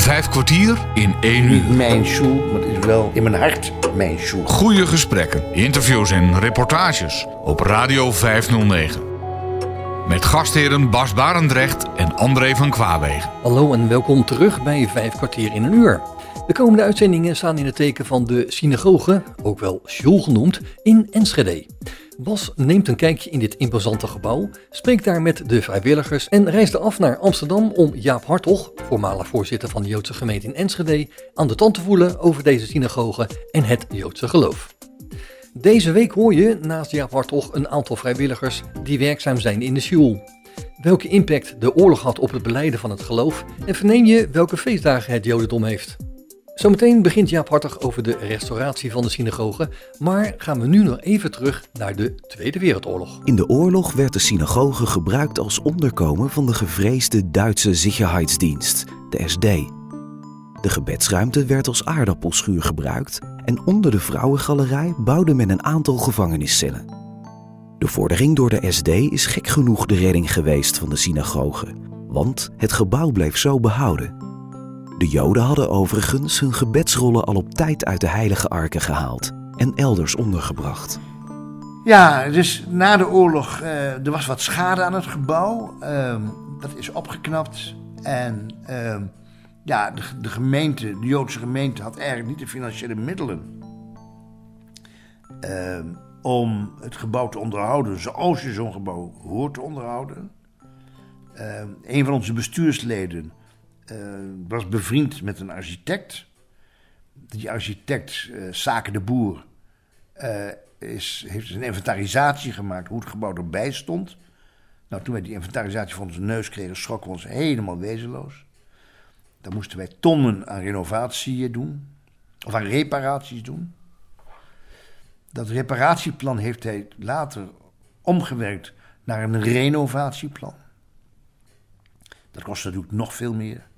Vijf kwartier in één uur. Niet mijn shoe, maar het is wel in mijn hart mijn shoe. Goede gesprekken, interviews en reportages op Radio 509. Met gastheren Bas Barendrecht en André van Kwaabegen. Hallo en welkom terug bij Vijf kwartier in een uur. De komende uitzendingen staan in het teken van de synagoge, ook wel Sjoel genoemd, in Enschede. Bas neemt een kijkje in dit imposante gebouw, spreekt daar met de vrijwilligers en reisde af naar Amsterdam om Jaap Hartog, voormalig voorzitter van de Joodse gemeente in Enschede, aan de tand te voelen over deze synagoge en het Joodse geloof. Deze week hoor je naast Jaap Hartog een aantal vrijwilligers die werkzaam zijn in de Sjoel. Welke impact de oorlog had op het beleiden van het geloof en verneem je welke feestdagen het Jodendom heeft. Zometeen begint Jaap Hartig over de restauratie van de synagoge, maar gaan we nu nog even terug naar de Tweede Wereldoorlog. In de oorlog werd de synagoge gebruikt als onderkomen van de gevreesde Duitse Sicherheidsdienst, de SD. De gebedsruimte werd als aardappelschuur gebruikt en onder de vrouwengalerij bouwde men een aantal gevangeniscellen. De vordering door de SD is gek genoeg de redding geweest van de synagoge, want het gebouw bleef zo behouden. De Joden hadden overigens hun gebedsrollen al op tijd uit de heilige arken gehaald en elders ondergebracht. Ja, dus na de oorlog, uh, er was wat schade aan het gebouw. Uh, dat is opgeknapt. En uh, ja, de, de, gemeente, de Joodse gemeente, had eigenlijk niet de financiële middelen ehm, om het gebouw te onderhouden zoals je zo'n gebouw hoort te onderhouden. Ehm, een van onze bestuursleden was bevriend met een architect. Die architect, Zaken de Boer, uh, is, heeft een inventarisatie gemaakt hoe het gebouw erbij stond. Nou, toen wij die inventarisatie voor onze neus kregen, schrokken we ons helemaal wezenloos. Dan moesten wij tonnen aan renovatie doen, of aan reparaties doen. Dat reparatieplan heeft hij later omgewerkt naar een renovatieplan. Dat kost natuurlijk nog veel meer.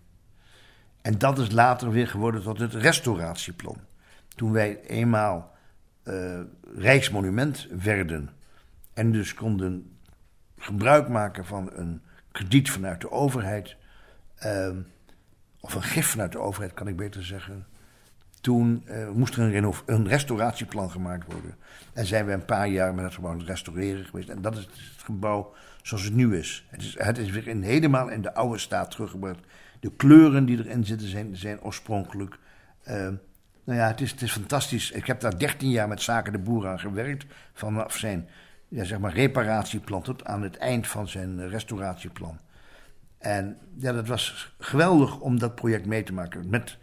En dat is later weer geworden tot het restauratieplan. Toen wij eenmaal uh, Rijksmonument werden en dus konden gebruik maken van een krediet vanuit de overheid, uh, of een gif vanuit de overheid kan ik beter zeggen. Toen uh, moest er een, een, restauratieplan gemaakt worden. En zijn we een paar jaar met het gebouw aan het restaureren geweest. En dat is het gebouw zoals het nu is. Het is, het is weer in, helemaal in de oude staat teruggebracht. De kleuren die erin zitten zijn, zijn oorspronkelijk. Uh, nou ja, het is, het is fantastisch. Ik heb daar 13 jaar met Zaken de Boer aan gewerkt. Vanaf zijn ja, zeg maar reparatieplan tot aan het eind van zijn restauratieplan. En ja, dat was geweldig om dat project mee te maken. Met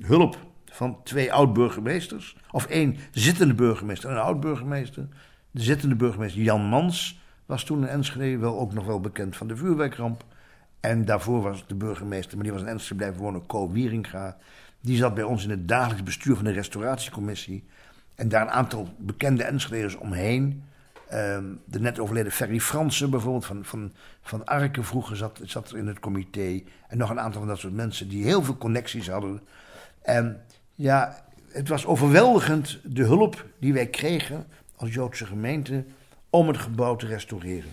hulp van twee oud-burgemeesters. Of één zittende burgemeester en een oud-burgemeester. De zittende burgemeester Jan Mans was toen in Enschede wel ook nog wel bekend van de vuurwerkramp. En daarvoor was de burgemeester, maar die was in Enschede blijven wonen, Co Wieringa. Die zat bij ons in het dagelijks bestuur van de restauratiecommissie. En daar een aantal bekende Enschedeers omheen. Um, de net overleden Ferry Fransen bijvoorbeeld, van, van, van Arken vroeger zat, zat er in het comité. En nog een aantal van dat soort mensen die heel veel connecties hadden. En ja, het was overweldigend de hulp die wij kregen als Joodse gemeente om het gebouw te restaureren.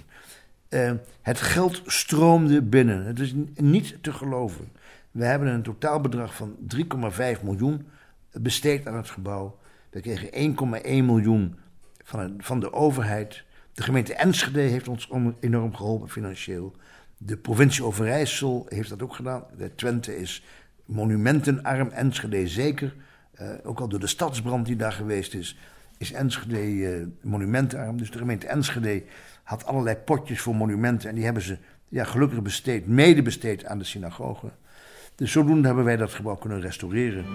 Uh, het geld stroomde binnen. Het is niet te geloven. We hebben een totaalbedrag van 3,5 miljoen besteed aan het gebouw. We kregen 1,1 miljoen van, van de overheid. De gemeente Enschede heeft ons enorm geholpen financieel. De provincie Overijssel heeft dat ook gedaan. De Twente is monumentenarm, Enschede zeker. Uh, ook al door de stadsbrand die daar geweest is, is Enschede uh, monumentenarm. Dus de gemeente Enschede had allerlei potjes voor monumenten. En die hebben ze ja, gelukkig besteed, mede besteed aan de synagoge. Dus zodoende hebben wij dat gebouw kunnen restaureren.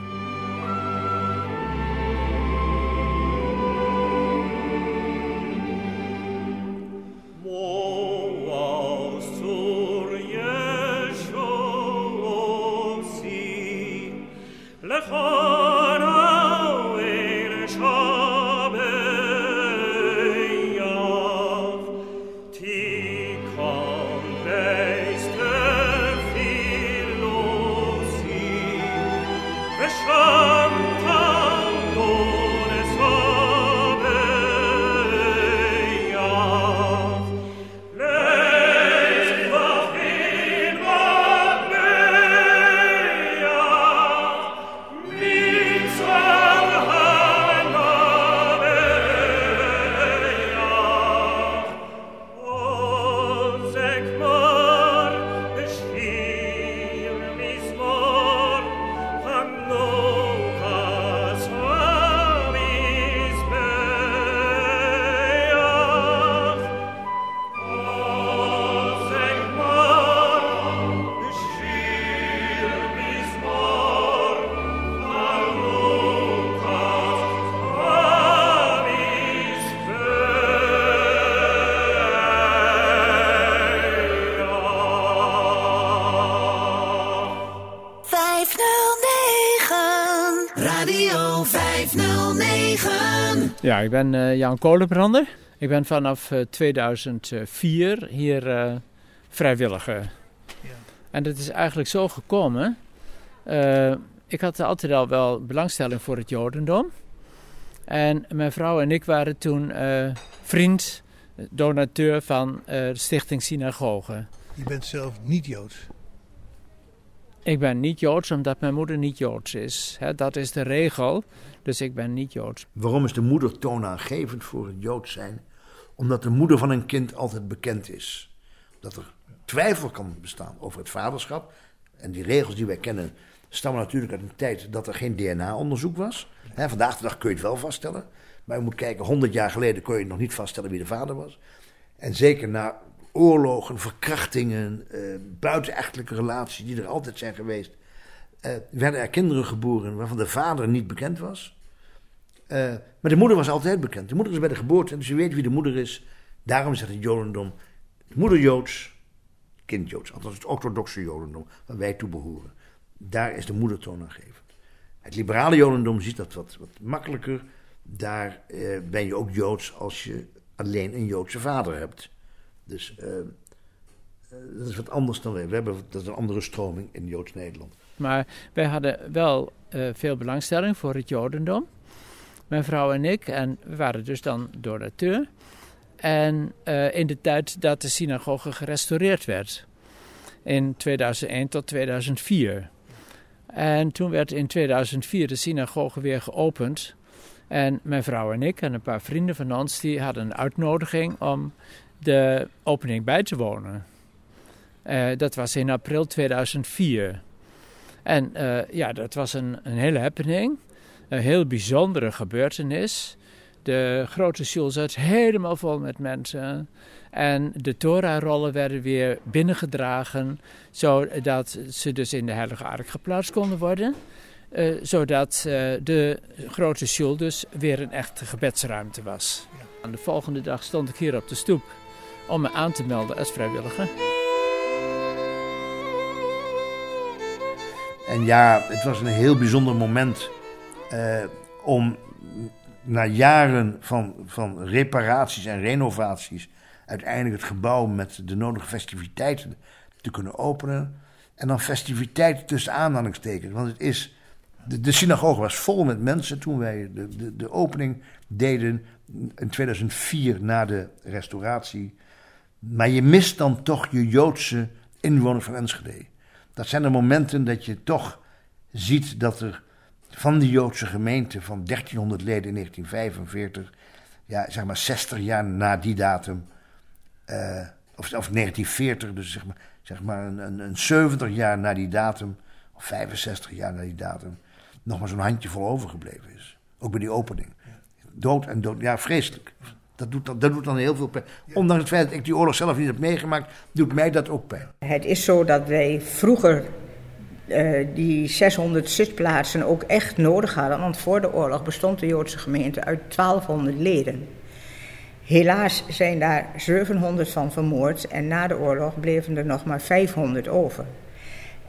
Ja, ik ben uh, Jan Kolenbrander. Ik ben vanaf uh, 2004 hier uh, vrijwilliger. Ja. En dat is eigenlijk zo gekomen. ik had altijd al wel belangstelling voor het Jodendom. En mijn vrouw en ik waren toen vriend, donateur van de Stichting Synagoge. Je bent zelf niet Joods? Ik ben niet Joods omdat mijn moeder niet Joods is. dat is de regel, dus ik ben niet Joods. Waarom is de moeder toonaangevend voor het Joods zijn? Omdat de moeder van een kind altijd bekend is. Dat er twijfel kan bestaan over het vaderschap. En die regels die wij kennen stammen natuurlijk uit een tijd dat er geen DNA-onderzoek was. vandaag de dag kun je het wel vaststellen. Maar je moet kijken, 100 jaar geleden kon je nog niet vaststellen wie de vader was. En zeker na oorlogen, verkrachtingen, uh, buitenechtelijke relaties die er altijd zijn geweest, werden er kinderen geboren waarvan de vader niet bekend was. Uh, maar de moeder was altijd bekend. De moeder is bij de geboorte, dus je weet wie de moeder is. Daarom zegt het Jodendom: moeder Joods, kind Joods. Althans het orthodoxe Jodendom, waar wij toe behoren. Daar is de moeder toonaangevend. Het liberale Jodendom ziet dat wat, wat makkelijker. Daar ben je ook Joods als je alleen een Joodse vader hebt. Dus dat is wat anders dan wij. We hebben dat is een andere stroming in Joods-Nederland. Maar wij hadden wel uh, veel belangstelling voor het Jodendom. Mijn vrouw en ik. En we waren dus dan donateur. En uh, in de tijd dat de synagoge gerestaureerd werd. In 2001 tot 2004. En toen werd in 2004 de synagoge weer geopend. En mijn vrouw en ik en een paar vrienden van ons die hadden een uitnodiging om de opening bij te wonen. Uh, dat was in april 2004. En uh, ja, dat was een, een hele happening. Een heel bijzondere gebeurtenis. De grote school zat helemaal vol met mensen. En de Torah-rollen werden weer binnengedragen, zodat ze dus in de Heilige Ark geplaatst konden worden. Uh, zodat uh, de grote school dus weer een echte gebedsruimte was. Ja. de volgende dag stond ik hier op de stoep om me aan te melden als vrijwilliger. En ja, het was een heel bijzonder moment uh, om na jaren van, van reparaties en renovaties uiteindelijk het gebouw met de nodige festiviteiten te kunnen openen. En dan festiviteiten tussen aanhalingstekens. Want het is. De, de synagoge was vol met mensen toen wij de, de, de opening deden in 2004 na de restauratie. Maar je mist dan toch je Joodse inwoner van Enschede. Dat zijn de momenten dat je toch ziet dat er van de Joodse gemeente van 1300 leden in 1945, ja, zeg maar 60 jaar na die datum, of, of 1940, dus zeg maar, zeg maar een, een, een 70 jaar na die datum, of 65 jaar na die datum, nog maar zo'n handjevol overgebleven is. Ook bij die opening. Dood en dood, ja, vreselijk. Dat doet, dat, dat doet dan heel veel pijn. Ondanks het feit dat ik die oorlog zelf niet heb meegemaakt, doet mij dat ook pijn. Het is zo dat wij vroeger uh, die 600 zitplaatsen ook echt nodig hadden. Want voor de oorlog bestond de Joodse gemeente uit 1200 leden. Helaas zijn daar 700 van vermoord en na de oorlog bleven er nog maar 500 over.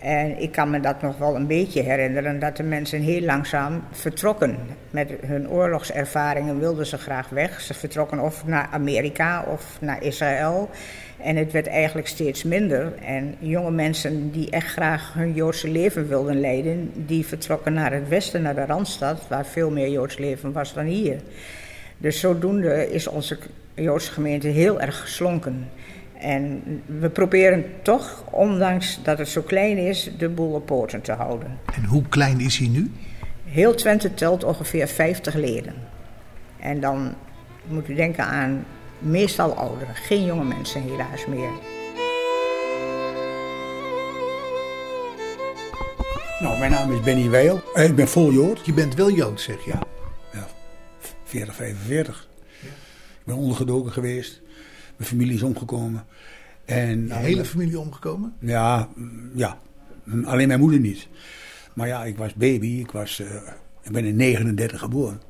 En ik kan me dat nog wel een beetje herinneren, dat de mensen heel langzaam vertrokken. Met hun oorlogservaringen wilden ze graag weg. Ze vertrokken of naar Amerika of naar Israël. En het werd eigenlijk steeds minder. En jonge mensen die echt graag hun Joodse leven wilden leiden, die vertrokken naar het westen, naar de Randstad, waar veel meer Joods leven was dan hier. Dus zodoende is onze Joodse gemeente heel erg geslonken. En we proberen toch, ondanks dat het zo klein is, de boel op poten te houden. En hoe klein is hij nu? Heel Twente telt ongeveer 50 leden. En dan moet u denken aan meestal ouderen, geen jonge mensen helaas meer. Nou, mijn naam is Benny Weel. Eh, ik ben vol Jood. Je bent wel Jood, zeg je? Ja, ja 40, 45. Ja. Ik ben ondergedoken geweest. Mijn familie is omgekomen. En, de hele familie omgekomen? Ja, ja, alleen mijn moeder niet. Maar ja, ik was baby, ik, was, uh, ik ben in 39 geboren.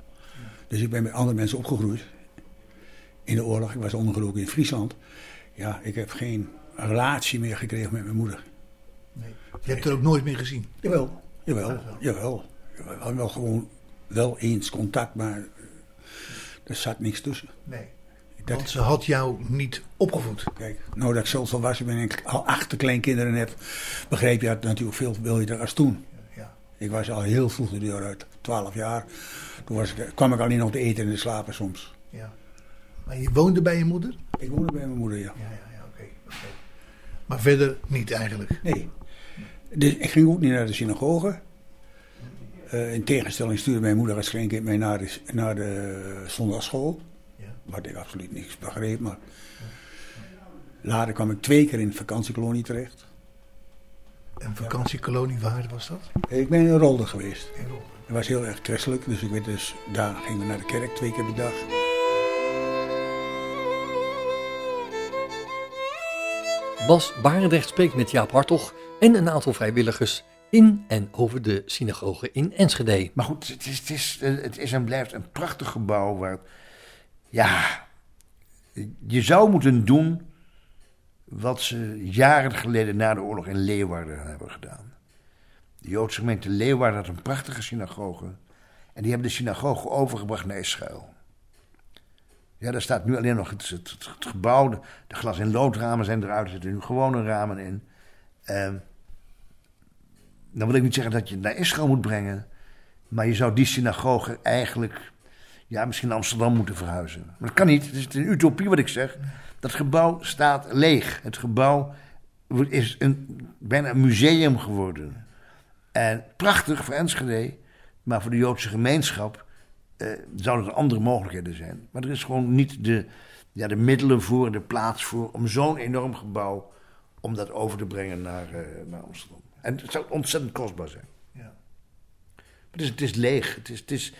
Dus ik ben met andere mensen opgegroeid. In de oorlog, ik was ondergelopen in Friesland. Ja, ik heb geen relatie meer gekregen met mijn moeder. Nee. Je hebt er ook nooit meer gezien? Jawel, jawel, jawel. jawel. We hadden wel gewoon wel eens contact, maar Er zat niks tussen. Nee. Dat- Want ze had jou niet opgevoed. Kijk, nou dat ik zo volwassen ben en ik al acht kleinkinderen heb, begreep je dat natuurlijk veel billiger als toen. Ja. Ik was al heel vroeg de deur uit, 12 jaar. Toen was ik, kwam ik alleen nog te eten en te slapen soms. ja. Maar je woonde bij je moeder? Ik woonde bij mijn moeder, ja. Ja, ja, ja, oké. Maar verder niet eigenlijk. Nee. Dus ik ging ook niet naar de synagoge. Eh, in tegenstelling stuurde mijn moeder als kleinkind mij naar de, naar de zondagsschool. Wat ik absoluut niks begreep. Maar later kwam ik twee keer in de vakantiekolonie terecht. Een vakantiekolonie, waar was dat? Ik ben in Rolde geweest. In Rolde. Het was heel erg christelijk, dus ik weet dus, daar gingen we naar de kerk twee keer per dag. Bas Barendrecht spreekt met Jaap Hartog en een aantal vrijwilligers in en over de synagoge in Enschede. Maar goed, het is, het, is, het is en blijft een prachtig gebouw waar. Ja. Je zou moeten doen. wat ze jaren geleden na de oorlog in Leeuwarden hebben gedaan. De Joodse gemeente Leeuwarden had een prachtige synagoge. En die hebben de synagoge overgebracht naar Israël. Ja, daar staat nu alleen nog het, gebouw. De, de glas- en loodramen zijn eruit. Er zitten nu gewone ramen in. Ehm, dan wil ik niet zeggen dat je het naar Israël moet brengen. Maar je zou die synagoge eigenlijk. Ja, misschien naar Amsterdam moeten verhuizen. Maar dat kan niet. Het is een utopie wat ik zeg. Dat gebouw staat leeg. Het gebouw is een, bijna een museum geworden. En prachtig voor Enschede. Maar voor de Joodse gemeenschap eh, zouden er andere mogelijkheden zijn. Maar er is gewoon niet de, ja, de middelen voor, de plaats voor... om zo'n enorm gebouw om dat over te brengen naar, eh, naar Amsterdam. En het zou ontzettend kostbaar zijn. Ja. Het is, het is leeg. Het is, het is,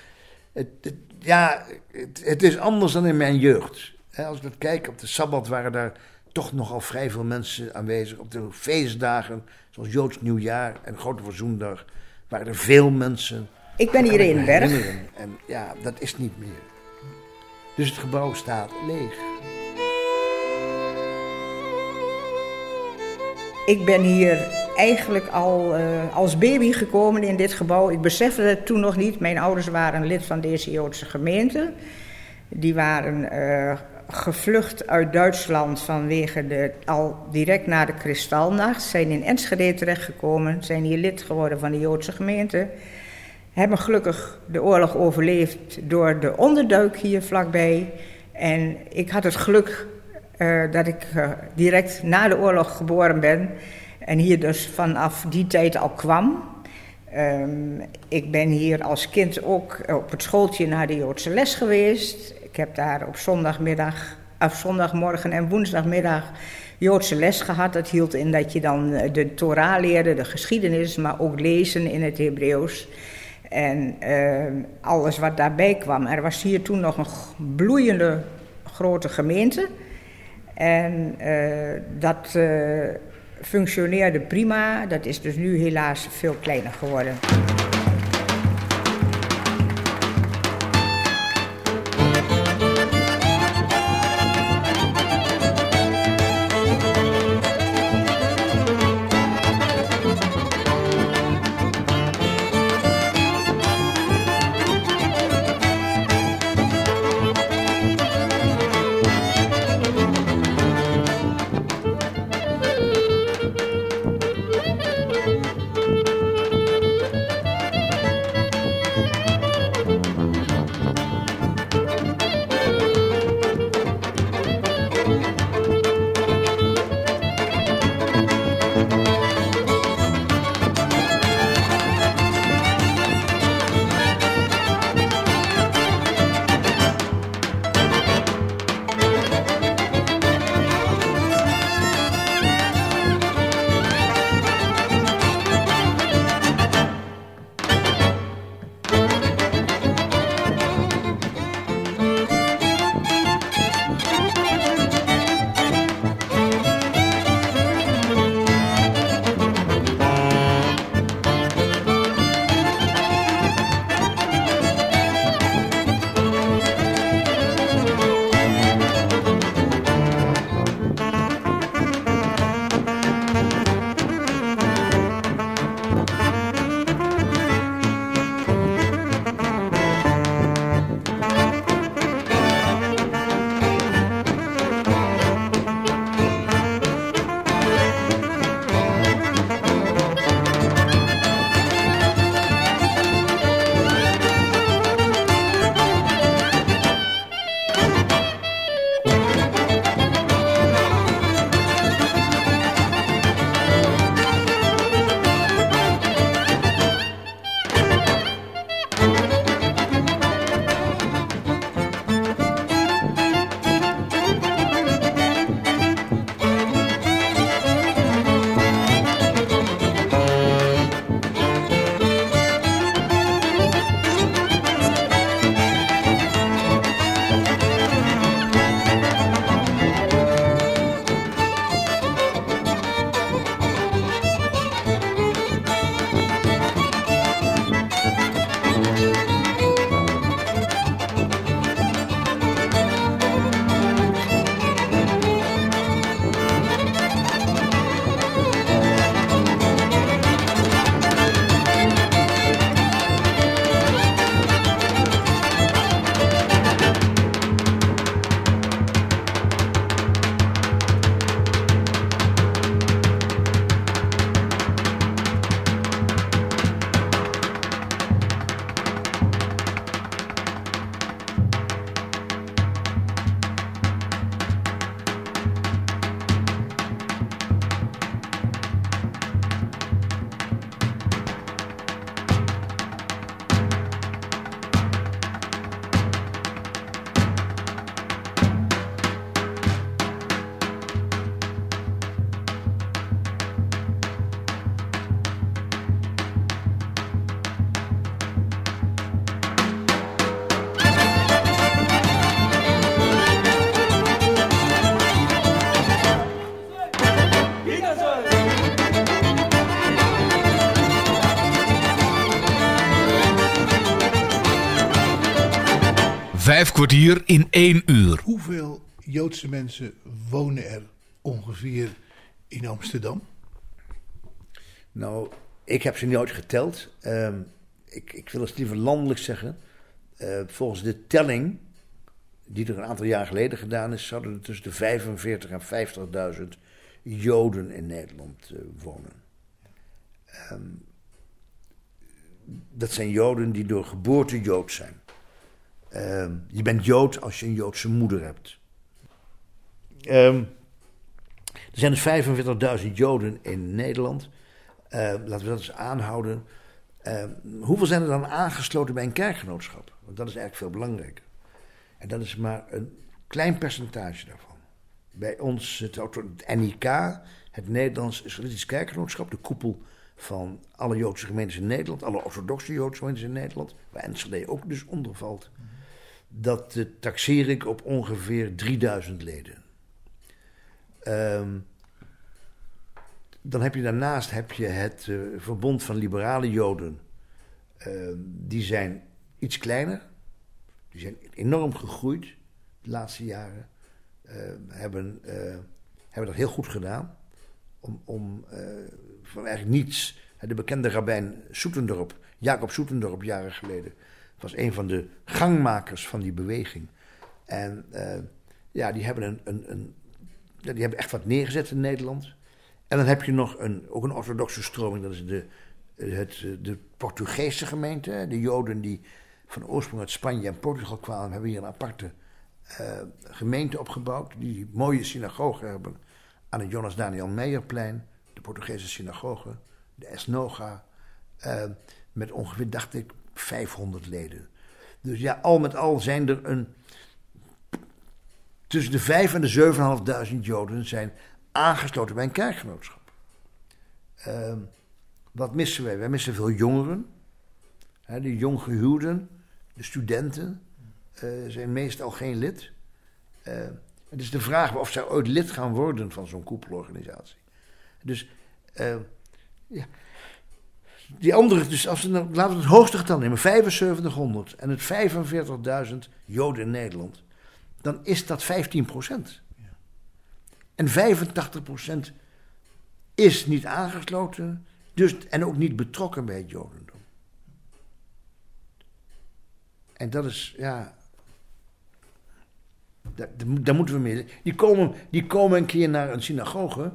het, het- ja, het, het is anders dan in mijn jeugd. Als ik dat kijk, op de Sabbat waren daar toch nogal vrij veel mensen aanwezig. Op de feestdagen, zoals Joods Nieuwjaar en Grote Verzoendag, waren er veel mensen. Ik ben hier in Berg. En ja, dat is niet meer. Dus het gebouw staat leeg. Ik ben hier eigenlijk al eh, als baby gekomen in dit gebouw. Ik besefte het toen nog niet. Mijn ouders waren lid van deze Joodse gemeente. Die waren eh, gevlucht uit Duitsland vanwege de, al direct na de Kristalnacht. Zijn in Enschede terechtgekomen. Zijn hier lid geworden van de Joodse gemeente. Hebben gelukkig de oorlog overleefd door de onderduik hier vlakbij. En ik had het geluk eh, dat ik eh, direct na de oorlog geboren ben. En hier dus vanaf die tijd al kwam. Ehm, ik ben hier als kind ook op het schooltje naar de Joodse les geweest. Ik heb daar op zondagmiddag, of zondagmorgen en woensdagmiddag Joodse les gehad. Dat hield in dat je dan eh, de Torah leerde, de geschiedenis, maar ook lezen in het Hebreeuws. En ehm, alles wat daarbij kwam. Er was hier toen nog een bloeiende grote gemeente. En eh, dat eh, functioneerde prima. Dat is dus nu helaas veel kleiner geworden. Kwartier in één uur. Hoeveel Joodse mensen wonen er ongeveer in Amsterdam? Nou, ik heb ze nooit geteld. Ehm, ik, ik wil het liever landelijk zeggen. Eh, volgens de telling, die er een aantal jaar geleden gedaan is, zouden er tussen de 45 en 50.000 Joden in Nederland eh, wonen. Ehm, dat zijn Joden die door geboorte Jood zijn. Ehm, je bent Jood als je een Joodse moeder hebt. Ehm, er zijn dus 45.000 Joden in Nederland. Ehm, laten we dat eens aanhouden. hoeveel zijn er dan aangesloten bij een kerkgenootschap? Want dat is eigenlijk veel belangrijker. En dat is maar een klein percentage daarvan. Bij ons, het, het NIK, het Nederlands Israëlitisch Kerkgenootschap, de koepel van alle Joodse gemeentes in Nederland, alle orthodoxe Joodse gemeentes in Nederland, waar Enschede ook dus onder valt, dat taxeer ik op ongeveer 3000 leden. Um, dan heb je daarnaast heb je het uh, Verbond van Liberale Joden. Uh, die zijn iets kleiner. Die zijn enorm gegroeid de laatste jaren. Uh, hebben, hebben dat heel goed gedaan. Om, om van eigenlijk niets. De bekende rabbijn Soetendorp, Jacob Soetendorp, jaren geleden, was een van de gangmakers van die beweging. En uh, ja, die hebben, een, een, een, die hebben echt wat neergezet in Nederland. En dan heb je nog een, ook een orthodoxe stroming, dat is de, het, de Portugese gemeente. De Joden die van oorsprong uit Spanje en Portugal kwamen, hebben hier een aparte uh, gemeente opgebouwd. Die mooie synagoge hebben aan het Jonas Daniel Meijerplein de Portugese synagoge, de Esnoga, uh, met ongeveer, dacht ik, 500 leden. Dus ja, al met al zijn er een. Tussen de 5 en de 7.500 Joden zijn aangesloten bij een kerkgenootschap. Uh, wat missen wij? Wij missen veel jongeren. Hè, de jonggehuwden, de studenten, uh, zijn meestal geen lid. Uh, het is de vraag of zij ooit lid gaan worden van zo'n koepelorganisatie. Dus uh, ja. Die andere, dus als we, nou, laten we het hoogste getal nemen, 7500 en het 45.000 Joden in Nederland, dan is dat 15 procent. En 85 procent is niet aangesloten, dus, en ook niet betrokken bij het Jodendom. En dat is, ja. Daar, daar moeten we mee. Die komen, die komen een keer naar een synagoge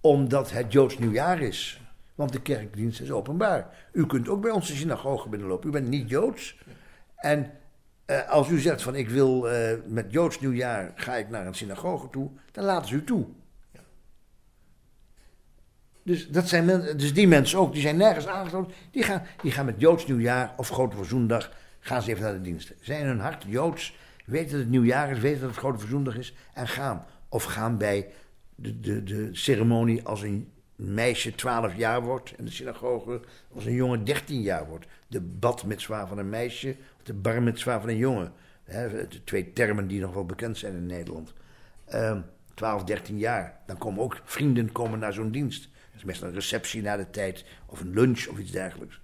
omdat het Joods nieuwjaar is. Want de kerkdienst is openbaar. U kunt ook bij onze synagoge binnenlopen. U bent niet Joods. En uh, als u zegt van ik wil uh, met Joods nieuwjaar ga ik naar een synagoge toe, dan laten ze u toe. Dus, dat zijn dus die mensen ook, die zijn nergens aangesloten. Die gaan, die gaan met Joods nieuwjaar of Grote Verzoendag, gaan ze even naar de diensten. Zijn in hun hart Joods, weten dat het nieuwjaar is, weten dat het Grote Verzoendag is en gaan. Of gaan bij de, de, de ceremonie als een meisje 12 jaar wordt in de synagoge, als een jongen 13 jaar wordt. De bad met zwaar van een meisje, de bar met zwaar van een jongen. de twee termen die nog wel bekend zijn in Nederland. 12, ehm, 13 jaar. Dan komen ook vrienden komen naar zo'n dienst. Dat is meestal een receptie na de tijd, of een lunch of iets dergelijks.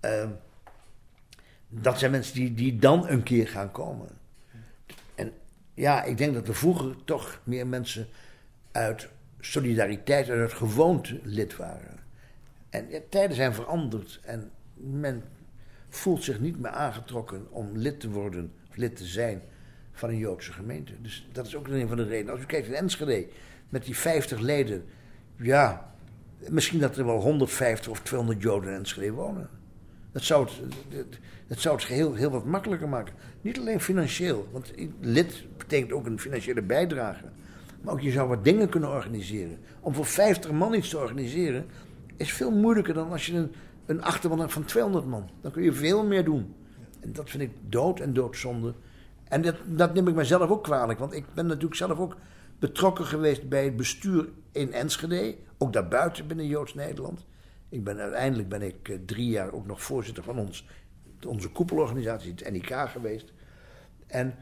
Ehm, dat zijn mensen die, die dan een keer gaan komen. En ja, ik denk dat er vroeger toch meer mensen uit solidariteit en uit gewoonte lid waren. En tijden zijn veranderd en men voelt zich niet meer aangetrokken om lid te worden of lid te zijn van een Joodse gemeente. Dus dat is ook een van de redenen. Als u kijkt in Enschede met die 50 leden, ja, misschien dat er wel 150 of 200 Joden in Enschede wonen. Dat zou het, dat zou het geheel heel wat makkelijker maken. Niet alleen financieel, want lid betekent ook een financiële bijdrage. Maar ook je zou wat dingen kunnen organiseren. Om voor 50 man iets te organiseren is veel moeilijker dan als je een, een achterban hebt van 200 man. Dan kun je veel meer doen. En dat vind ik dood en doodzonde. En dat, dat neem ik mezelf ook kwalijk. Want ik ben natuurlijk zelf ook betrokken geweest bij het bestuur in Enschede. Ook daarbuiten binnen Joods Nederland. Ik ben, uiteindelijk ben ik eh, drie jaar ook nog voorzitter van ons, onze koepelorganisatie, het NIK, geweest. En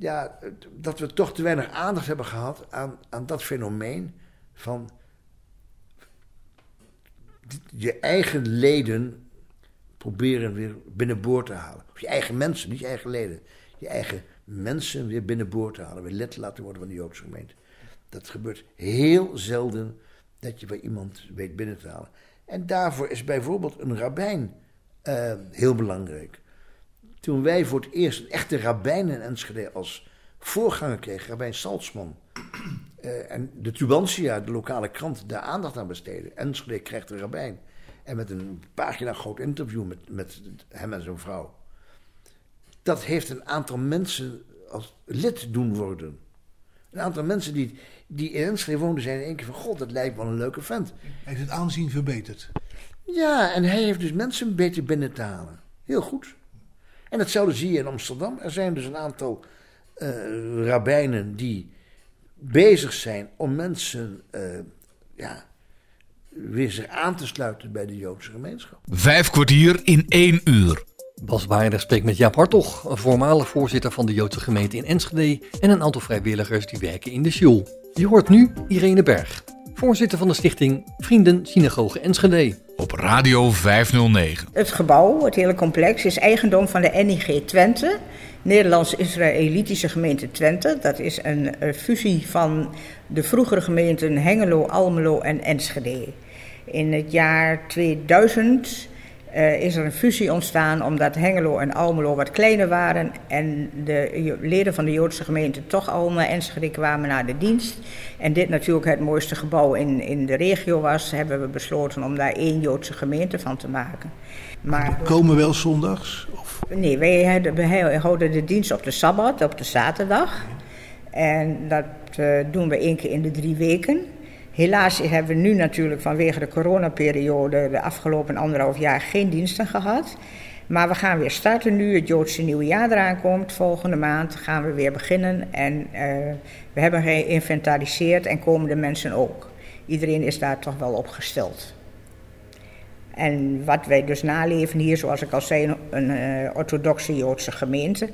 ja, dat we toch te weinig aandacht hebben gehad aan, aan dat fenomeen van je eigen leden proberen weer binnenboord te halen. Of je eigen mensen, niet je eigen leden. die eigen mensen weer binnenboord te halen, weer lid te laten worden van de Joodse gemeente. Dat gebeurt heel zelden dat je bij iemand weet binnen te halen. En daarvoor is bijvoorbeeld een rabbijn uh, heel belangrijk. Toen wij voor het eerst een echte rabbijn in Enschede als voorganger kregen, rabbijn Salzman, uh, en de Tubantia, de lokale krant, daar aandacht aan besteden. Enschede krijgt een rabbijn. En met een pagina groot interview met, met hem en zijn vrouw. Dat heeft een aantal mensen als lid doen worden. Een aantal mensen die, die in Enschede woonden zijn in één keer van... God, dat lijkt wel een leuke vent. Heeft het aanzien verbeterd? Ja, en hij heeft dus mensen beter binnen te halen. Heel goed. En hetzelfde zie je in Amsterdam. Er zijn dus een aantal uh, rabbijnen die bezig zijn om mensen uh, ja, weer zich aan te sluiten bij de Joodse gemeenschap. Vijf kwartier in één uur. Bas Baarder spreekt met Jaap Hartog, een voormalig voorzitter van de Joodse gemeente in Enschede en een aantal vrijwilligers die werken in de Sjoel. Je hoort nu Irene Berg, voorzitter van de stichting Vrienden Synagoge Enschede. Op Radio 509. Het gebouw, het hele complex, is eigendom van de NIG Twente, Nederlands-Israëlitische gemeente Twente. Dat is een fusie van de vroegere gemeenten Hengelo, Almelo en Enschede. In het jaar 2000 uh, is er een fusie ontstaan omdat Hengelo en Almelo wat kleiner waren en de leden van de Joodse gemeente toch al naar Enschede kwamen naar de dienst. En dit natuurlijk het mooiste gebouw in, in de regio was, hebben we besloten om daar één Joodse gemeente van te maken. Maar, komen wel zondags? Of? Nee, wij, wij houden de dienst op de Sabbat, op de zaterdag. En dat uh, doen we één keer in de drie weken. Helaas hebben we nu natuurlijk vanwege de coronaperiode de afgelopen anderhalf jaar geen diensten gehad. Maar we gaan weer starten nu het Joodse nieuwe jaar eraan komt. Volgende maand gaan we weer beginnen. En uh, we hebben geïnventariseerd en komen de mensen ook. Iedereen is daar toch wel op gesteld. En wat wij dus naleven hier, zoals ik al zei, een uh, orthodoxe Joodse gemeente.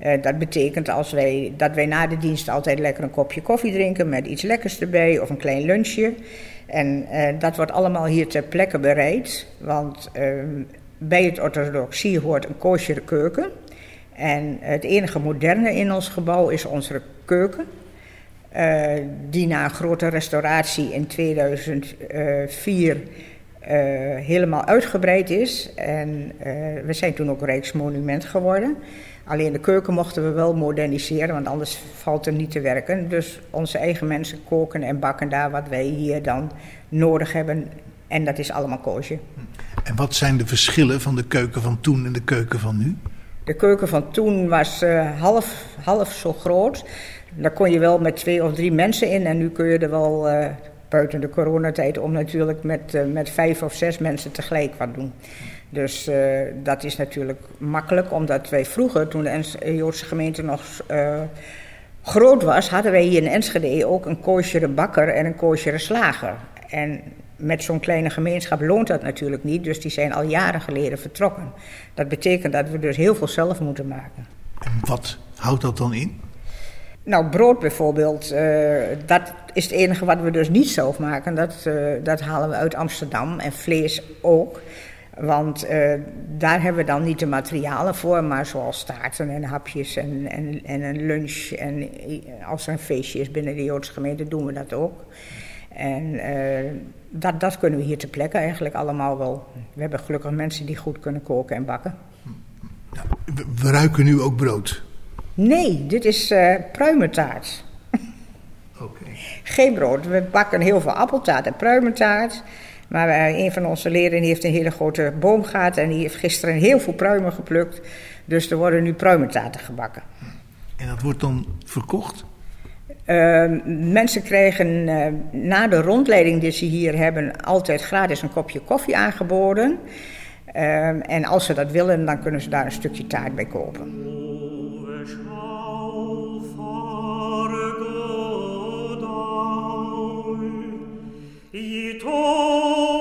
Uh, dat betekent als wij, dat wij na de dienst altijd lekker een kopje koffie drinken met iets lekkers erbij of een klein lunchje. En uh, dat wordt allemaal hier ter plekke bereid, want uh, bij het orthodoxie hoort een koosjere keuken. En het enige moderne in ons gebouw is onze keuken. die na een grote restauratie in 2004 helemaal uitgebreid is. En we zijn toen ook Rijksmonument geworden. Alleen de keuken mochten we wel moderniseren, want anders valt er niet te werken. Dus onze eigen mensen koken en bakken daar wat wij hier dan nodig hebben. En dat is allemaal koosje. En wat zijn de verschillen van de keuken van toen en de keuken van nu? De keuken van toen was uh, half, half zo groot. Daar kon je wel met twee of drie mensen in. En nu kun je er wel, uh, buiten de coronatijd, om natuurlijk met, uh, met vijf of zes mensen tegelijk wat doen. Dus uh, dat is natuurlijk makkelijk, omdat wij vroeger, toen de Joodse gemeente nog uh, groot was, hadden wij hier in Enschede ook een koosjere bakker en een koosjere slager. En met zo'n kleine gemeenschap loont dat natuurlijk niet, dus die zijn al jaren geleden vertrokken. Dat betekent dat we dus heel veel zelf moeten maken. En wat houdt dat dan in? Nou, brood bijvoorbeeld, uh, dat is het enige wat we dus niet zelf maken. Dat, dat halen we uit Amsterdam en vlees ook. Want uh, daar hebben we dan niet de materialen voor, maar zoals taarten en hapjes en, en, en een lunch. En als er een feestje is binnen de Joodse gemeente, doen we dat ook. En uh, dat, dat kunnen we hier ter plekke eigenlijk allemaal wel. We hebben gelukkig mensen die goed kunnen koken en bakken. We, we, ruiken nu ook brood? Nee, dit is uh, pruimentaart. Okay. Geen brood. We bakken heel veel appeltaart en pruimentaart. Maar uh, een van onze leren heeft een hele grote boom gehad en die heeft gisteren heel veel pruimen geplukt. Dus er worden nu pruimentaarten gebakken. En dat wordt dan verkocht? Uh, mensen krijgen uh, na de rondleiding die ze hier hebben altijd gratis een kopje koffie aangeboden. Uh, en als ze dat willen, dan kunnen ze daar een stukje taart bij kopen. Oh.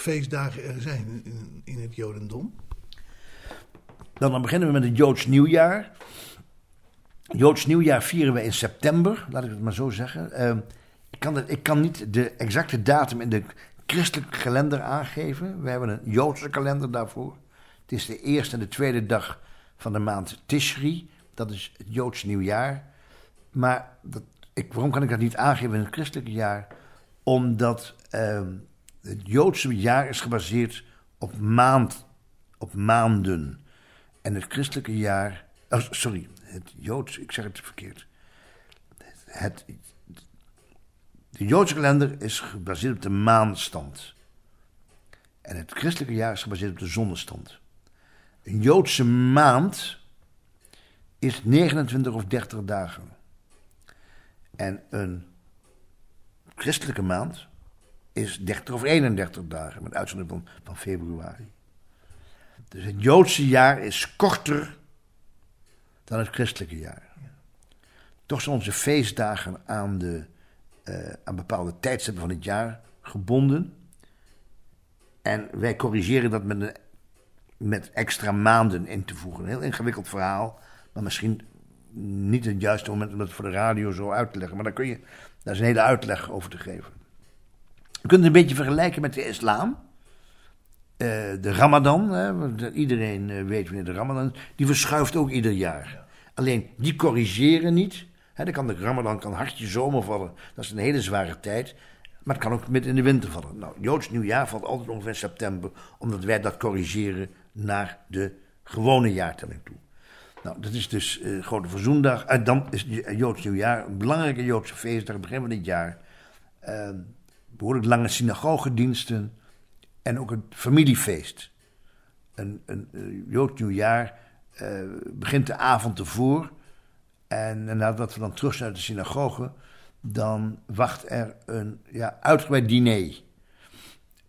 Feestdagen er zijn in, in het Jodendom? Nou, dan beginnen we met het Joods Nieuwjaar. Joods Nieuwjaar vieren we in september, laat ik het maar zo zeggen. Uh, ik, kan ik kan niet de exacte datum in de christelijke kalender aangeven. We hebben een Joodse kalender daarvoor. Het is de eerste en de tweede dag van de maand Tishri. Dat is het Joods Nieuwjaar. Maar dat, ik, waarom kan ik dat niet aangeven in het christelijke jaar? Omdat ehm, het Joodse jaar is gebaseerd op, maand, op maanden. En het christelijke jaar. Oh, sorry, het Joods, ik zeg het verkeerd. Het, de Joodse kalender is gebaseerd op de maanstand. En het christelijke jaar is gebaseerd op de zonnestand. Een Joodse maand is 29 of 30 dagen. En een christelijke maand is 30 of 31 dagen, met uitzondering van, van februari. Dus het Joodse jaar is korter dan het christelijke jaar. Toch zijn onze feestdagen aan, de, eh, aan bepaalde tijdstippen van het jaar gebonden. En wij corrigeren dat met, een, met extra maanden in te voegen. Een heel ingewikkeld verhaal, maar misschien niet het juiste moment om dat voor de radio zo uit te leggen. Maar daar, kun je, daar is een hele uitleg over te geven. Je kunt het een beetje vergelijken met de islam. Eh, de Ramadan, hè, iedereen eh, weet wanneer de Ramadan is, die verschuift ook ieder jaar. Alleen die corrigeren niet. Hè, dan kan de Ramadan kan hartje zomer vallen, dat is een hele zware tijd. Maar het kan ook midden in de winter vallen. Nou, Joods nieuwjaar valt altijd ongeveer september, omdat wij dat corrigeren naar de gewone jaartelling toe. Nou, dat is dus uh, Grote Verzoendag. En dan is Joods nieuwjaar een belangrijke Joodse feestdag, begin van dit jaar. Behoorlijk lange synagogediensten en ook het familiefeest. Een, een, Joods nieuwjaar uh, begint de avond ervoor. En nadat we dan terug zijn uit de synagoge, dan wacht er een ja, uitgebreid diner.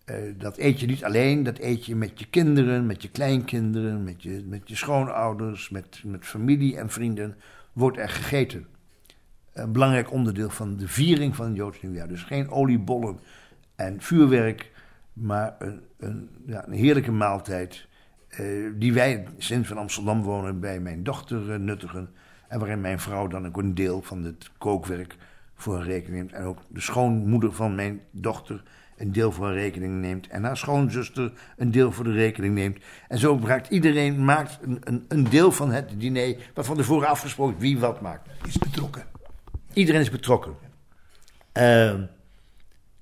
Uh, dat eet je niet alleen, dat eet je met je kinderen, met je kleinkinderen, met je, met je schoonouders, met, met familie en vrienden. Wordt er gegeten. Een belangrijk onderdeel van de viering van het Joods nieuwjaar. Dus geen oliebollen en vuurwerk, maar een, een, ja, een heerlijke maaltijd. Uh, die wij sinds van Amsterdam wonen bij mijn dochter uh, nuttigen. En waarin mijn vrouw dan ook een deel van het kookwerk voor een rekening neemt. En ook de schoonmoeder van mijn dochter een deel voor een rekening neemt. En haar schoonzuster een deel voor de rekening neemt. En zo maakt iedereen maakt een, een, een deel van het diner. waarvan tevoren afgesproken wie wat maakt. Is betrokken. Iedereen is betrokken. Uh,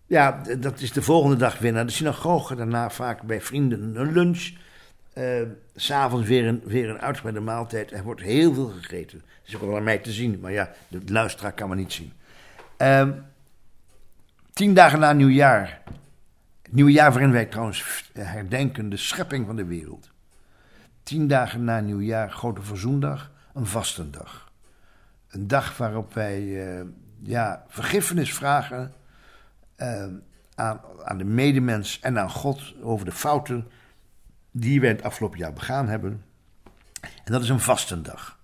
ja, dat is de volgende dag weer naar de synagoge. Daarna vaak bij vrienden een lunch. Uh, S'avonds weer een, weer een uitgebreide maaltijd. Er wordt heel veel gegeten. Dat is ook wel aan mij te zien, maar ja, de luisteraar kan me niet zien. Uh, tien dagen na nieuwjaar. Nieuwjaar waarin wij trouwens herdenken de schepping van de wereld. Tien dagen na nieuwjaar, Grote Verzoendag, een vastendag. Een dag waarop wij uh, ja, vergiffenis vragen uh, aan, aan de medemens en aan God over de fouten die wij het afgelopen jaar begaan hebben. En dat is een vastendag.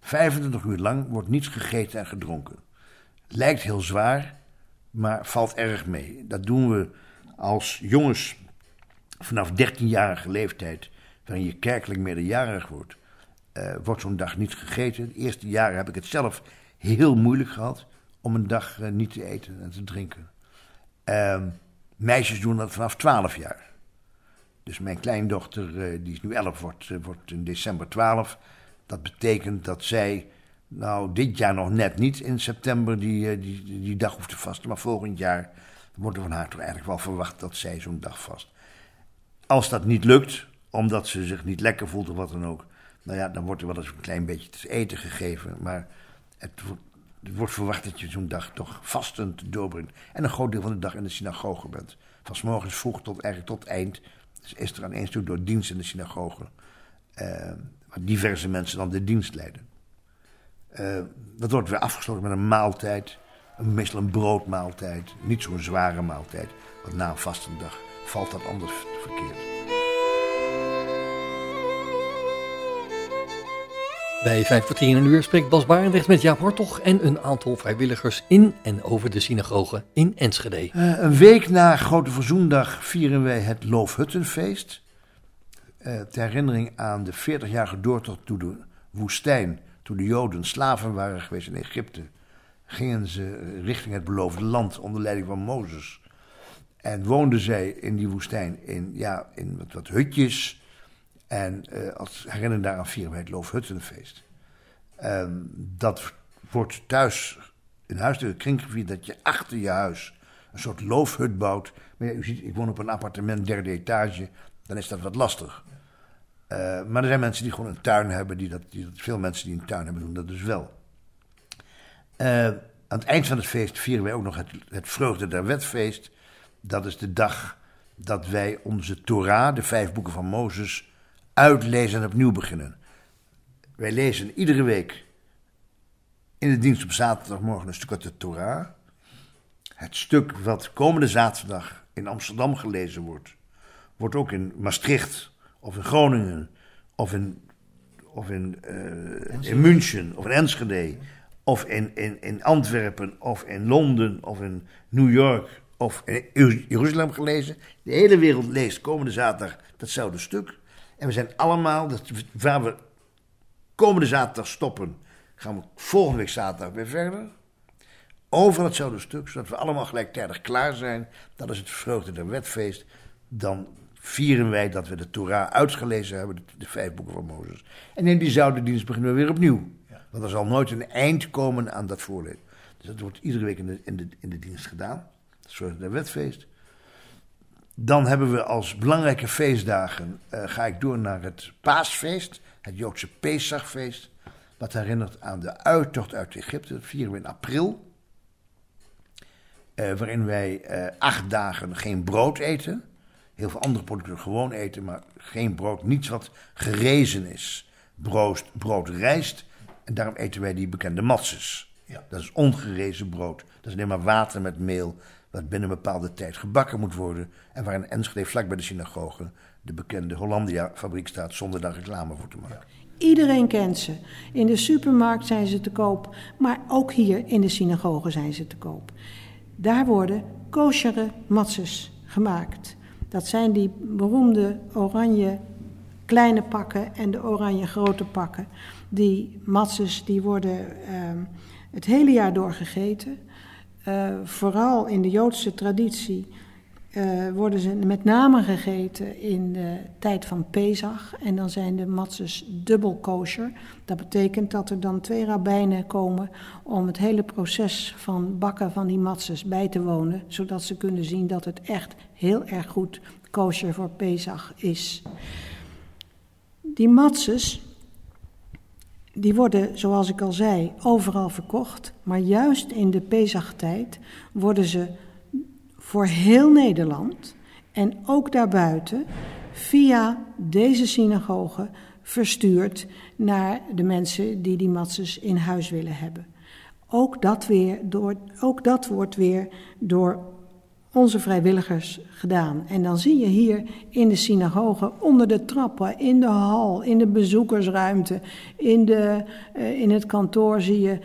25 uur lang wordt niets gegeten en gedronken. Lijkt heel zwaar, maar valt erg mee. Dat doen we als jongens vanaf 13-jarige leeftijd, waarin je kerkelijk meerderjarig wordt, uh, wordt zo'n dag niet gegeten. De eerste jaren heb ik het zelf heel moeilijk gehad om een dag uh, niet te eten en te drinken. Uh, meisjes doen dat vanaf 12 jaar. Dus mijn kleindochter, uh, die is nu 11, wordt, wordt in december 12. Dat betekent dat zij, nou dit jaar nog net niet in september, die, die, die, die dag hoeft te vasten. Maar volgend jaar wordt er van haar toch eigenlijk wel verwacht dat zij zo'n dag vast. Als dat niet lukt, omdat ze zich niet lekker voelt of wat dan ook, nou ja, dan wordt er wel eens een klein beetje te eten gegeven. Maar het wordt, wordt verwacht dat je zo'n dag toch vastend doorbrengt. En een groot deel van de dag in de synagoge bent. Van s morgens vroeg tot eigenlijk tot eind. Dus is er aan stuk door dienst in de synagoge. Uh, waar diverse mensen dan de dienst leiden. Uh, dat wordt weer afgesloten met een maaltijd. Meestal een broodmaaltijd. Niet zo'n zware maaltijd. Want na een vastendag valt dat anders verkeerd. Bij 5 kwartier in een uur spreekt Bas Barendrecht met Jaap Hartog en een aantal vrijwilligers in en over de synagoge in Enschede. Uh, een week na Grote Verzoendag vieren wij het Loofhuttenfeest. Uh, ter herinnering aan de 40-jarige doortocht door de woestijn. Toen de Joden slaven waren geweest in Egypte, gingen ze richting het beloofde land onder leiding van Mozes. En woonden zij in die woestijn in, ja, in wat, wat hutjes. En uh, als herinnering daaraan vieren wij het Loofhuttenfeest. Um, dat wordt thuis, in huiselijke kring gevierd, dat je achter je huis een soort loofhut bouwt. Maar ja, u ziet, ik woon op een appartement, derde etage, dan is dat wat lastig. Uh, maar er zijn mensen die gewoon een tuin hebben, die dat, die veel mensen die een tuin hebben doen dat dus wel. Uh, aan het eind van het feest vieren wij ook nog het, het Vreugde der Wetfeest. Dat is de dag dat wij onze Torah, de vijf boeken van Mozes, uitlezen en opnieuw beginnen. Wij lezen iedere week in de dienst op zaterdagmorgen een stuk uit de Torah. Het stuk wat komende zaterdag in Amsterdam gelezen wordt, wordt ook in Maastricht of in Groningen of in, of in, uh, in München of in Enschede of in, in, in Antwerpen, of in Londen, of in New York, of in Jeruzalem gelezen. De hele wereld leest komende zaterdag datzelfde stuk. En we zijn allemaal, dat, waar we komende zaterdag stoppen, gaan we volgende week zaterdag weer verder. Over hetzelfde stuk, zodat we allemaal gelijktijdig klaar zijn. Dat is het vreugde der wetfeest. Dan vieren wij dat we de Torah uitgelezen hebben, de, vijf boeken van Mozes. En in diezelfde dienst beginnen we weer opnieuw. Want er zal nooit een eind komen aan dat voorlezen. Dus dat wordt iedere week in de, in de, in de dienst gedaan. Dat is de wetfeest. Dan hebben we als belangrijke feestdagen, uh, ga ik door naar het paasfeest, het Joodse Pesachfeest. Wat herinnert aan de uittocht uit Egypte. Dat vieren we in april. Uh, waarin wij uh, acht dagen geen brood eten. Heel veel andere producten gewoon eten, maar geen brood. Niets wat gerezen is. Brood, brood rijst. En daarom eten wij die bekende matzes. Ja. Dat is ongerezen brood. Dat is alleen maar water met meel. Wat binnen een bepaalde tijd gebakken moet worden. En waar in Enschede, vlak bij de synagoge, de bekende Hollandia-fabriek staat. zonder daar reclame voor te maken. Iedereen kent ze. In de supermarkt zijn ze te koop. Maar ook hier in de synagoge zijn ze te koop. Daar worden kosheren matzes gemaakt. Dat zijn die beroemde oranje kleine pakken en de oranje grote pakken. Die matzes die worden uh, het hele jaar door gegeten. Uh, vooral in de Joodse traditie uh, worden ze met name gegeten in de tijd van Pesach. En dan zijn de matzes dubbel kosher. Dat betekent dat er dan twee rabbijnen komen om het hele proces van bakken van die matzes bij te wonen. Zodat ze kunnen zien dat het echt heel erg goed kosher voor Pesach is. Die matzes, die worden, zoals ik al zei, overal verkocht. Maar juist in de Pesach-tijd worden ze voor heel Nederland en ook daarbuiten via deze synagoge verstuurd naar de mensen die die matzes in huis willen hebben. Ook dat, weer door, ook dat wordt weer door onze vrijwilligers gedaan. En dan zie je hier in de synagoge, onder de trappen, in de hal, in de bezoekersruimte, in, de, uh, in het kantoor zie je,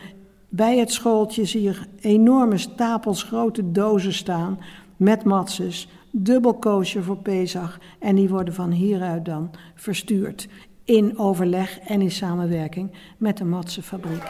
bij het schooltje zie je enorme stapels grote dozen staan met matzes, dubbel koosje voor Pesach. En die worden van hieruit dan verstuurd in overleg en in samenwerking met de matsenfabriek.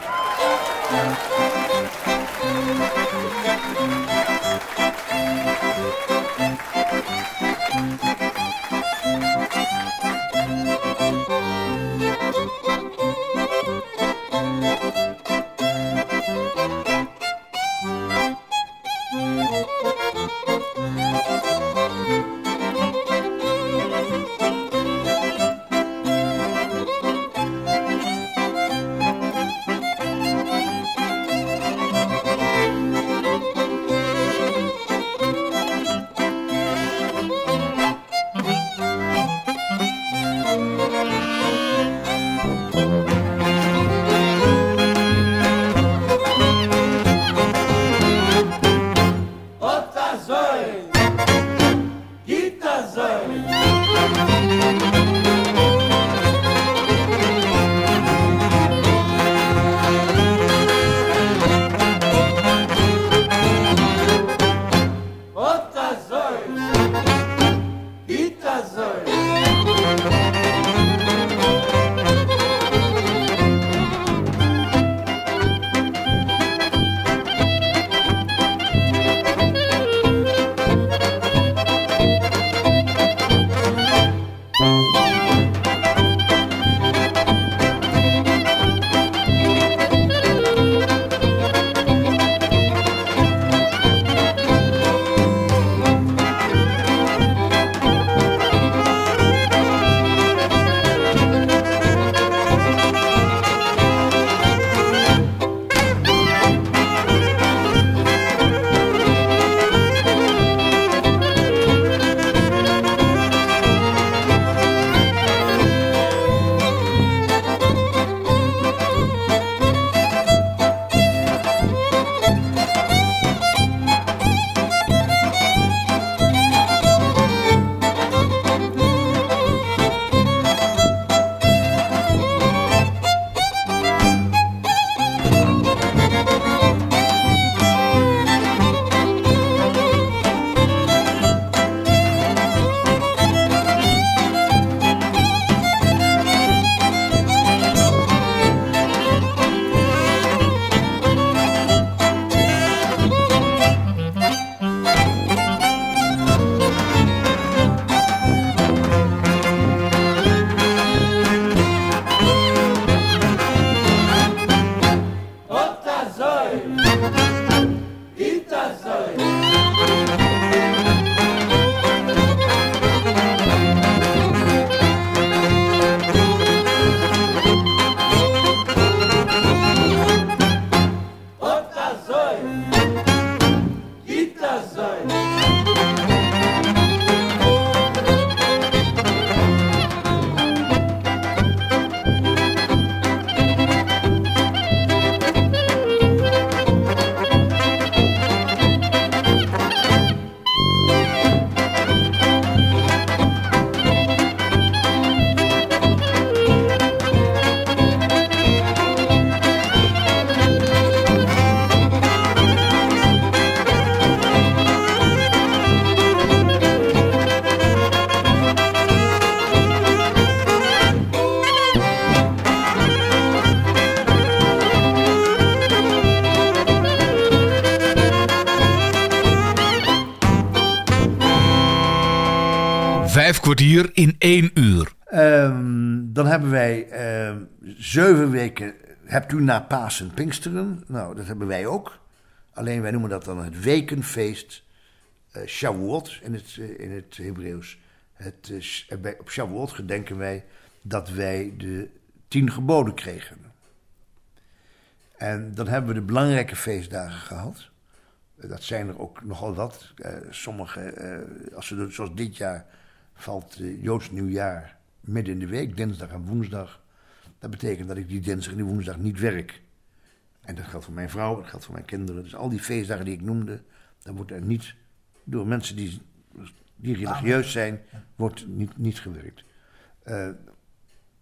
Kwartier in één uur. Ehm, dan hebben wij ehm, zeven weken. Hebt u na Pasen Pinksteren? Nou, dat hebben wij ook. Alleen wij noemen dat dan het wekenfeest uh, Shavuot in het, uh, in het Hebreeuws. Het, uh, op Shavuot gedenken wij dat wij de tien geboden kregen. En dan hebben we de belangrijke feestdagen gehad. Dat zijn er ook nogal wat. sommige, als we, zoals dit jaar, valt Joods nieuwjaar midden in de week, dinsdag en woensdag. Dat betekent dat ik die dinsdag en die woensdag niet werk. En dat geldt voor mijn vrouw, dat geldt voor mijn kinderen. Dus al die feestdagen die ik noemde, dan wordt er niet door mensen die, die religieus zijn, wordt niet, niet gewerkt. Uh,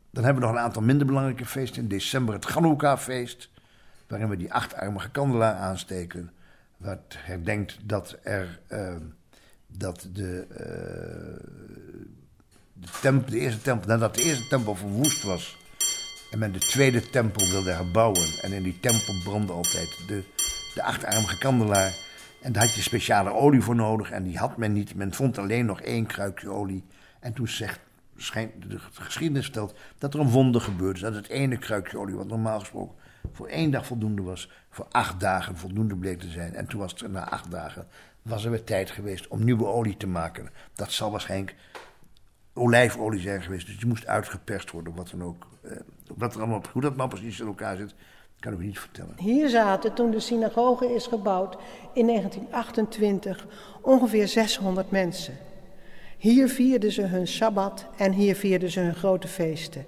dan hebben we nog een aantal minder belangrijke feesten. In december het Chanukka-feest, waarin we die achtarmige kandelaar aansteken. Wat herdenkt dat er uh, dat de, uh, de, de eerste tempel, nadat de eerste tempel verwoest was, en men de tweede tempel wilde herbouwen. En in die tempel brandde altijd de, de achtarmige kandelaar. En daar had je speciale olie voor nodig. En die had men niet. Men vond alleen nog één kruikje olie. En toen zegt, schijnt de geschiedenis vertelt dat er een wonder gebeurde. Dat het ene kruikje olie, wat normaal gesproken voor één dag voldoende was, voor acht dagen voldoende bleek te zijn. En toen was het na acht dagen, was er weer tijd geweest om nieuwe olie te maken. Dat zal waarschijnlijk olijfolie zijn geweest. Dus die moest uitgeperst worden, wat dan ook. Eh, wat er allemaal, hoe dat nou precies in elkaar zit, kan ik u niet vertellen. Hier zaten toen de synagoge is gebouwd in 1928 ongeveer 600 mensen. Hier vierden ze hun sabbat en hier vierden ze hun grote feesten.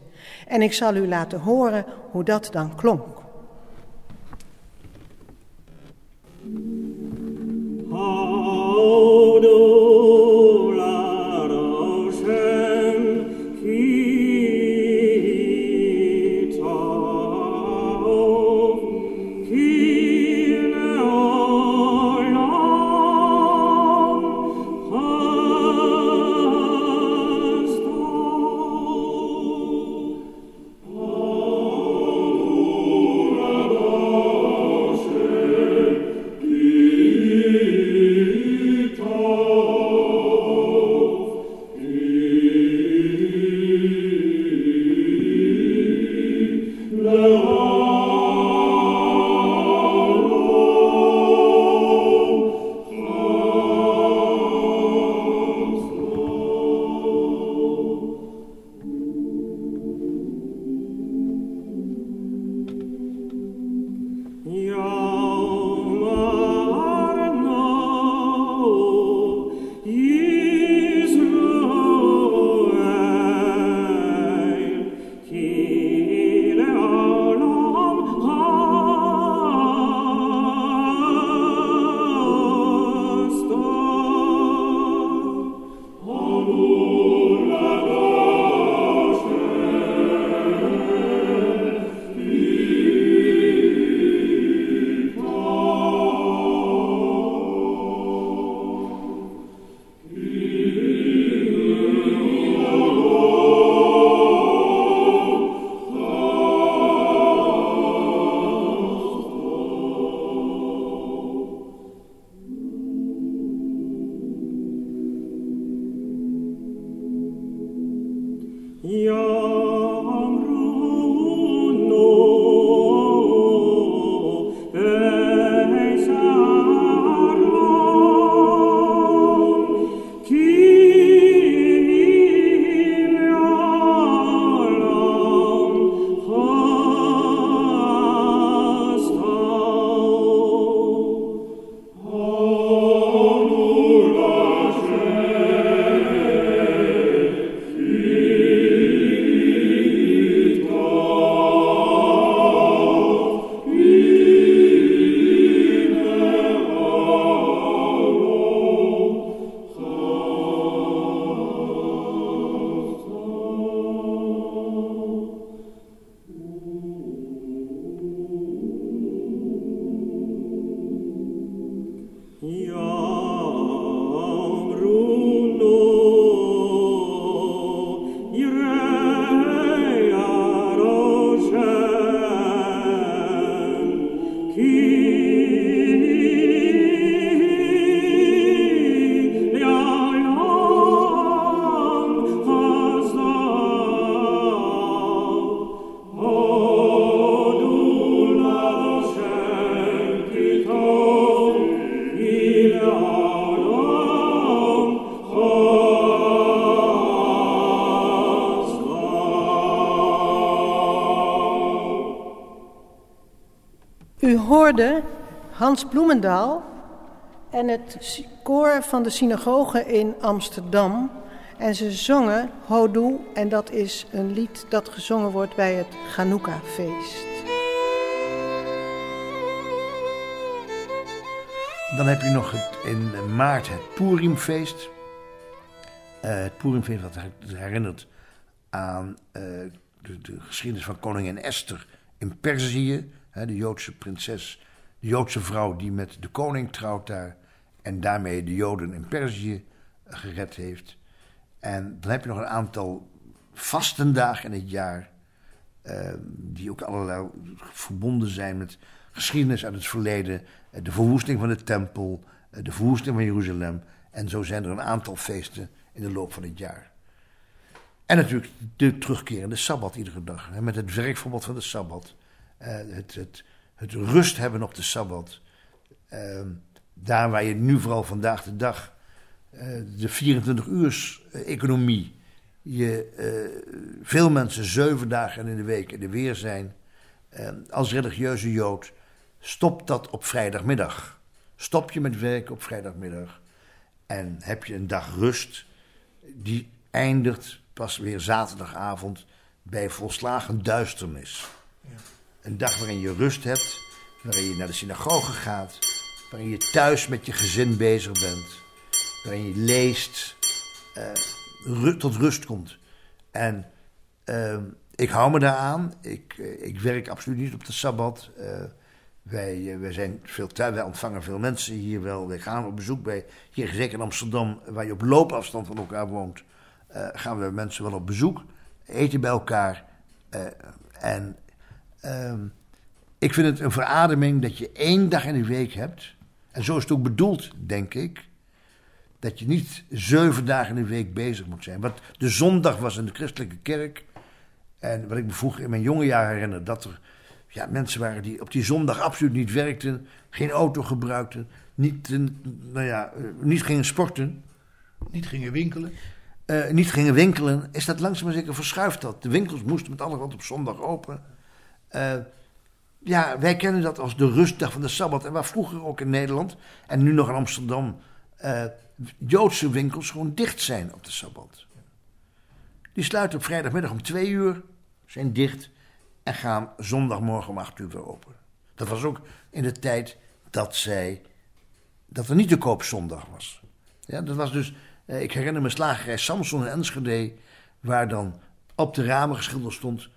En ik zal u laten horen hoe dat dan klonk. Oh Bloemendaal en het koor van de synagoge in Amsterdam. En ze zongen Hodu en dat is een lied dat gezongen wordt bij het Chanukka-feest. Dan heb je nog het, in maart het Purimfeest. Uh, het Purimfeest dat herinnert aan uh, de, de, geschiedenis van koningin Esther in Perzië. De Joodse prinses, de Joodse vrouw die met de koning trouwt daar. En daarmee de Joden in Perzië gered heeft. En dan heb je nog een aantal vastendagen in het jaar. Uh, die ook allerlei verbonden zijn met geschiedenis uit het verleden. Uh, de verwoesting van de tempel, uh, de verwoesting van Jeruzalem. En zo zijn er een aantal feesten in de loop van het jaar. En natuurlijk de terugkerende Sabbat iedere dag. Hè, met het werkverbod van de Sabbat. het, het, het rust hebben op de Sabbat. Ehm, daar waar je nu vooral vandaag de dag de 24-uurs-economie. Je, veel mensen zeven dagen in de week in de weer zijn. als religieuze Jood stopt dat op vrijdagmiddag. Stop je met werken op vrijdagmiddag. En heb je een dag rust. Die eindigt pas weer zaterdagavond bij volslagen duisternis. Een dag waarin je rust hebt, waarin je naar de synagoge gaat, waarin je thuis met je gezin bezig bent, waarin je leest, uh, tot rust komt. En uh, ik hou me daaraan. Ik, uh, ik werk absoluut niet op de sabbat. wij, wij, zijn veel thuis, wij ontvangen veel mensen hier wel. Wij gaan op bezoek bij, hier zeker in Amsterdam, waar je op loopafstand van elkaar woont. Gaan we mensen wel op bezoek, eten bij elkaar. En uh, ik vind het een verademing dat je één dag in de week hebt. En zo is het ook bedoeld, denk ik. Dat je niet zeven dagen in de week bezig moet zijn. Wat de zondag was in de christelijke kerk. En wat ik me vroeger in mijn jonge jaren herinner. Dat er ja, mensen waren die op die zondag absoluut niet werkten. Geen auto gebruikten. Niet, nou ja, niet gingen sporten. Niet gingen winkelen uh, niet gingen winkelen, is dat langzaam maar zeker verschuift dat. De winkels moesten met alle wat op zondag open. Uh, ja, wij kennen dat als de rustdag van de Sabbat. En waar vroeger ook in Nederland en nu nog in Amsterdam uh, Joodse winkels gewoon dicht zijn op de Sabbat. Die sluiten op vrijdagmiddag om twee uur, zijn dicht en gaan zondagmorgen om acht uur weer open. Dat was ook in de tijd dat zij, dat er niet de koop zondag was. Ja, dat was dus eh, ik herinner me slagerij Samson en Enschede, waar dan op de ramen geschilderd stond: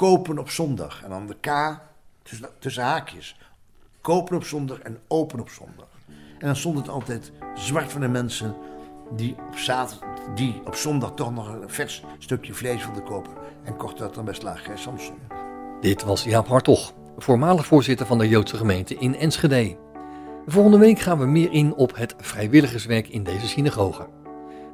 kopen op zondag. En dan de K tussen, tussen haakjes. Kopen op zondag en open op zondag. En dan stond het altijd zwart van de mensen die op, die op zondag toch nog een vers stukje vlees wilden kopen. En kocht dat dan bij slagerij Samson. Dit was Jaap Hartog, voormalig voorzitter van de Joodse gemeente in Enschede. Volgende week gaan we meer in op het vrijwilligerswerk in deze synagoge.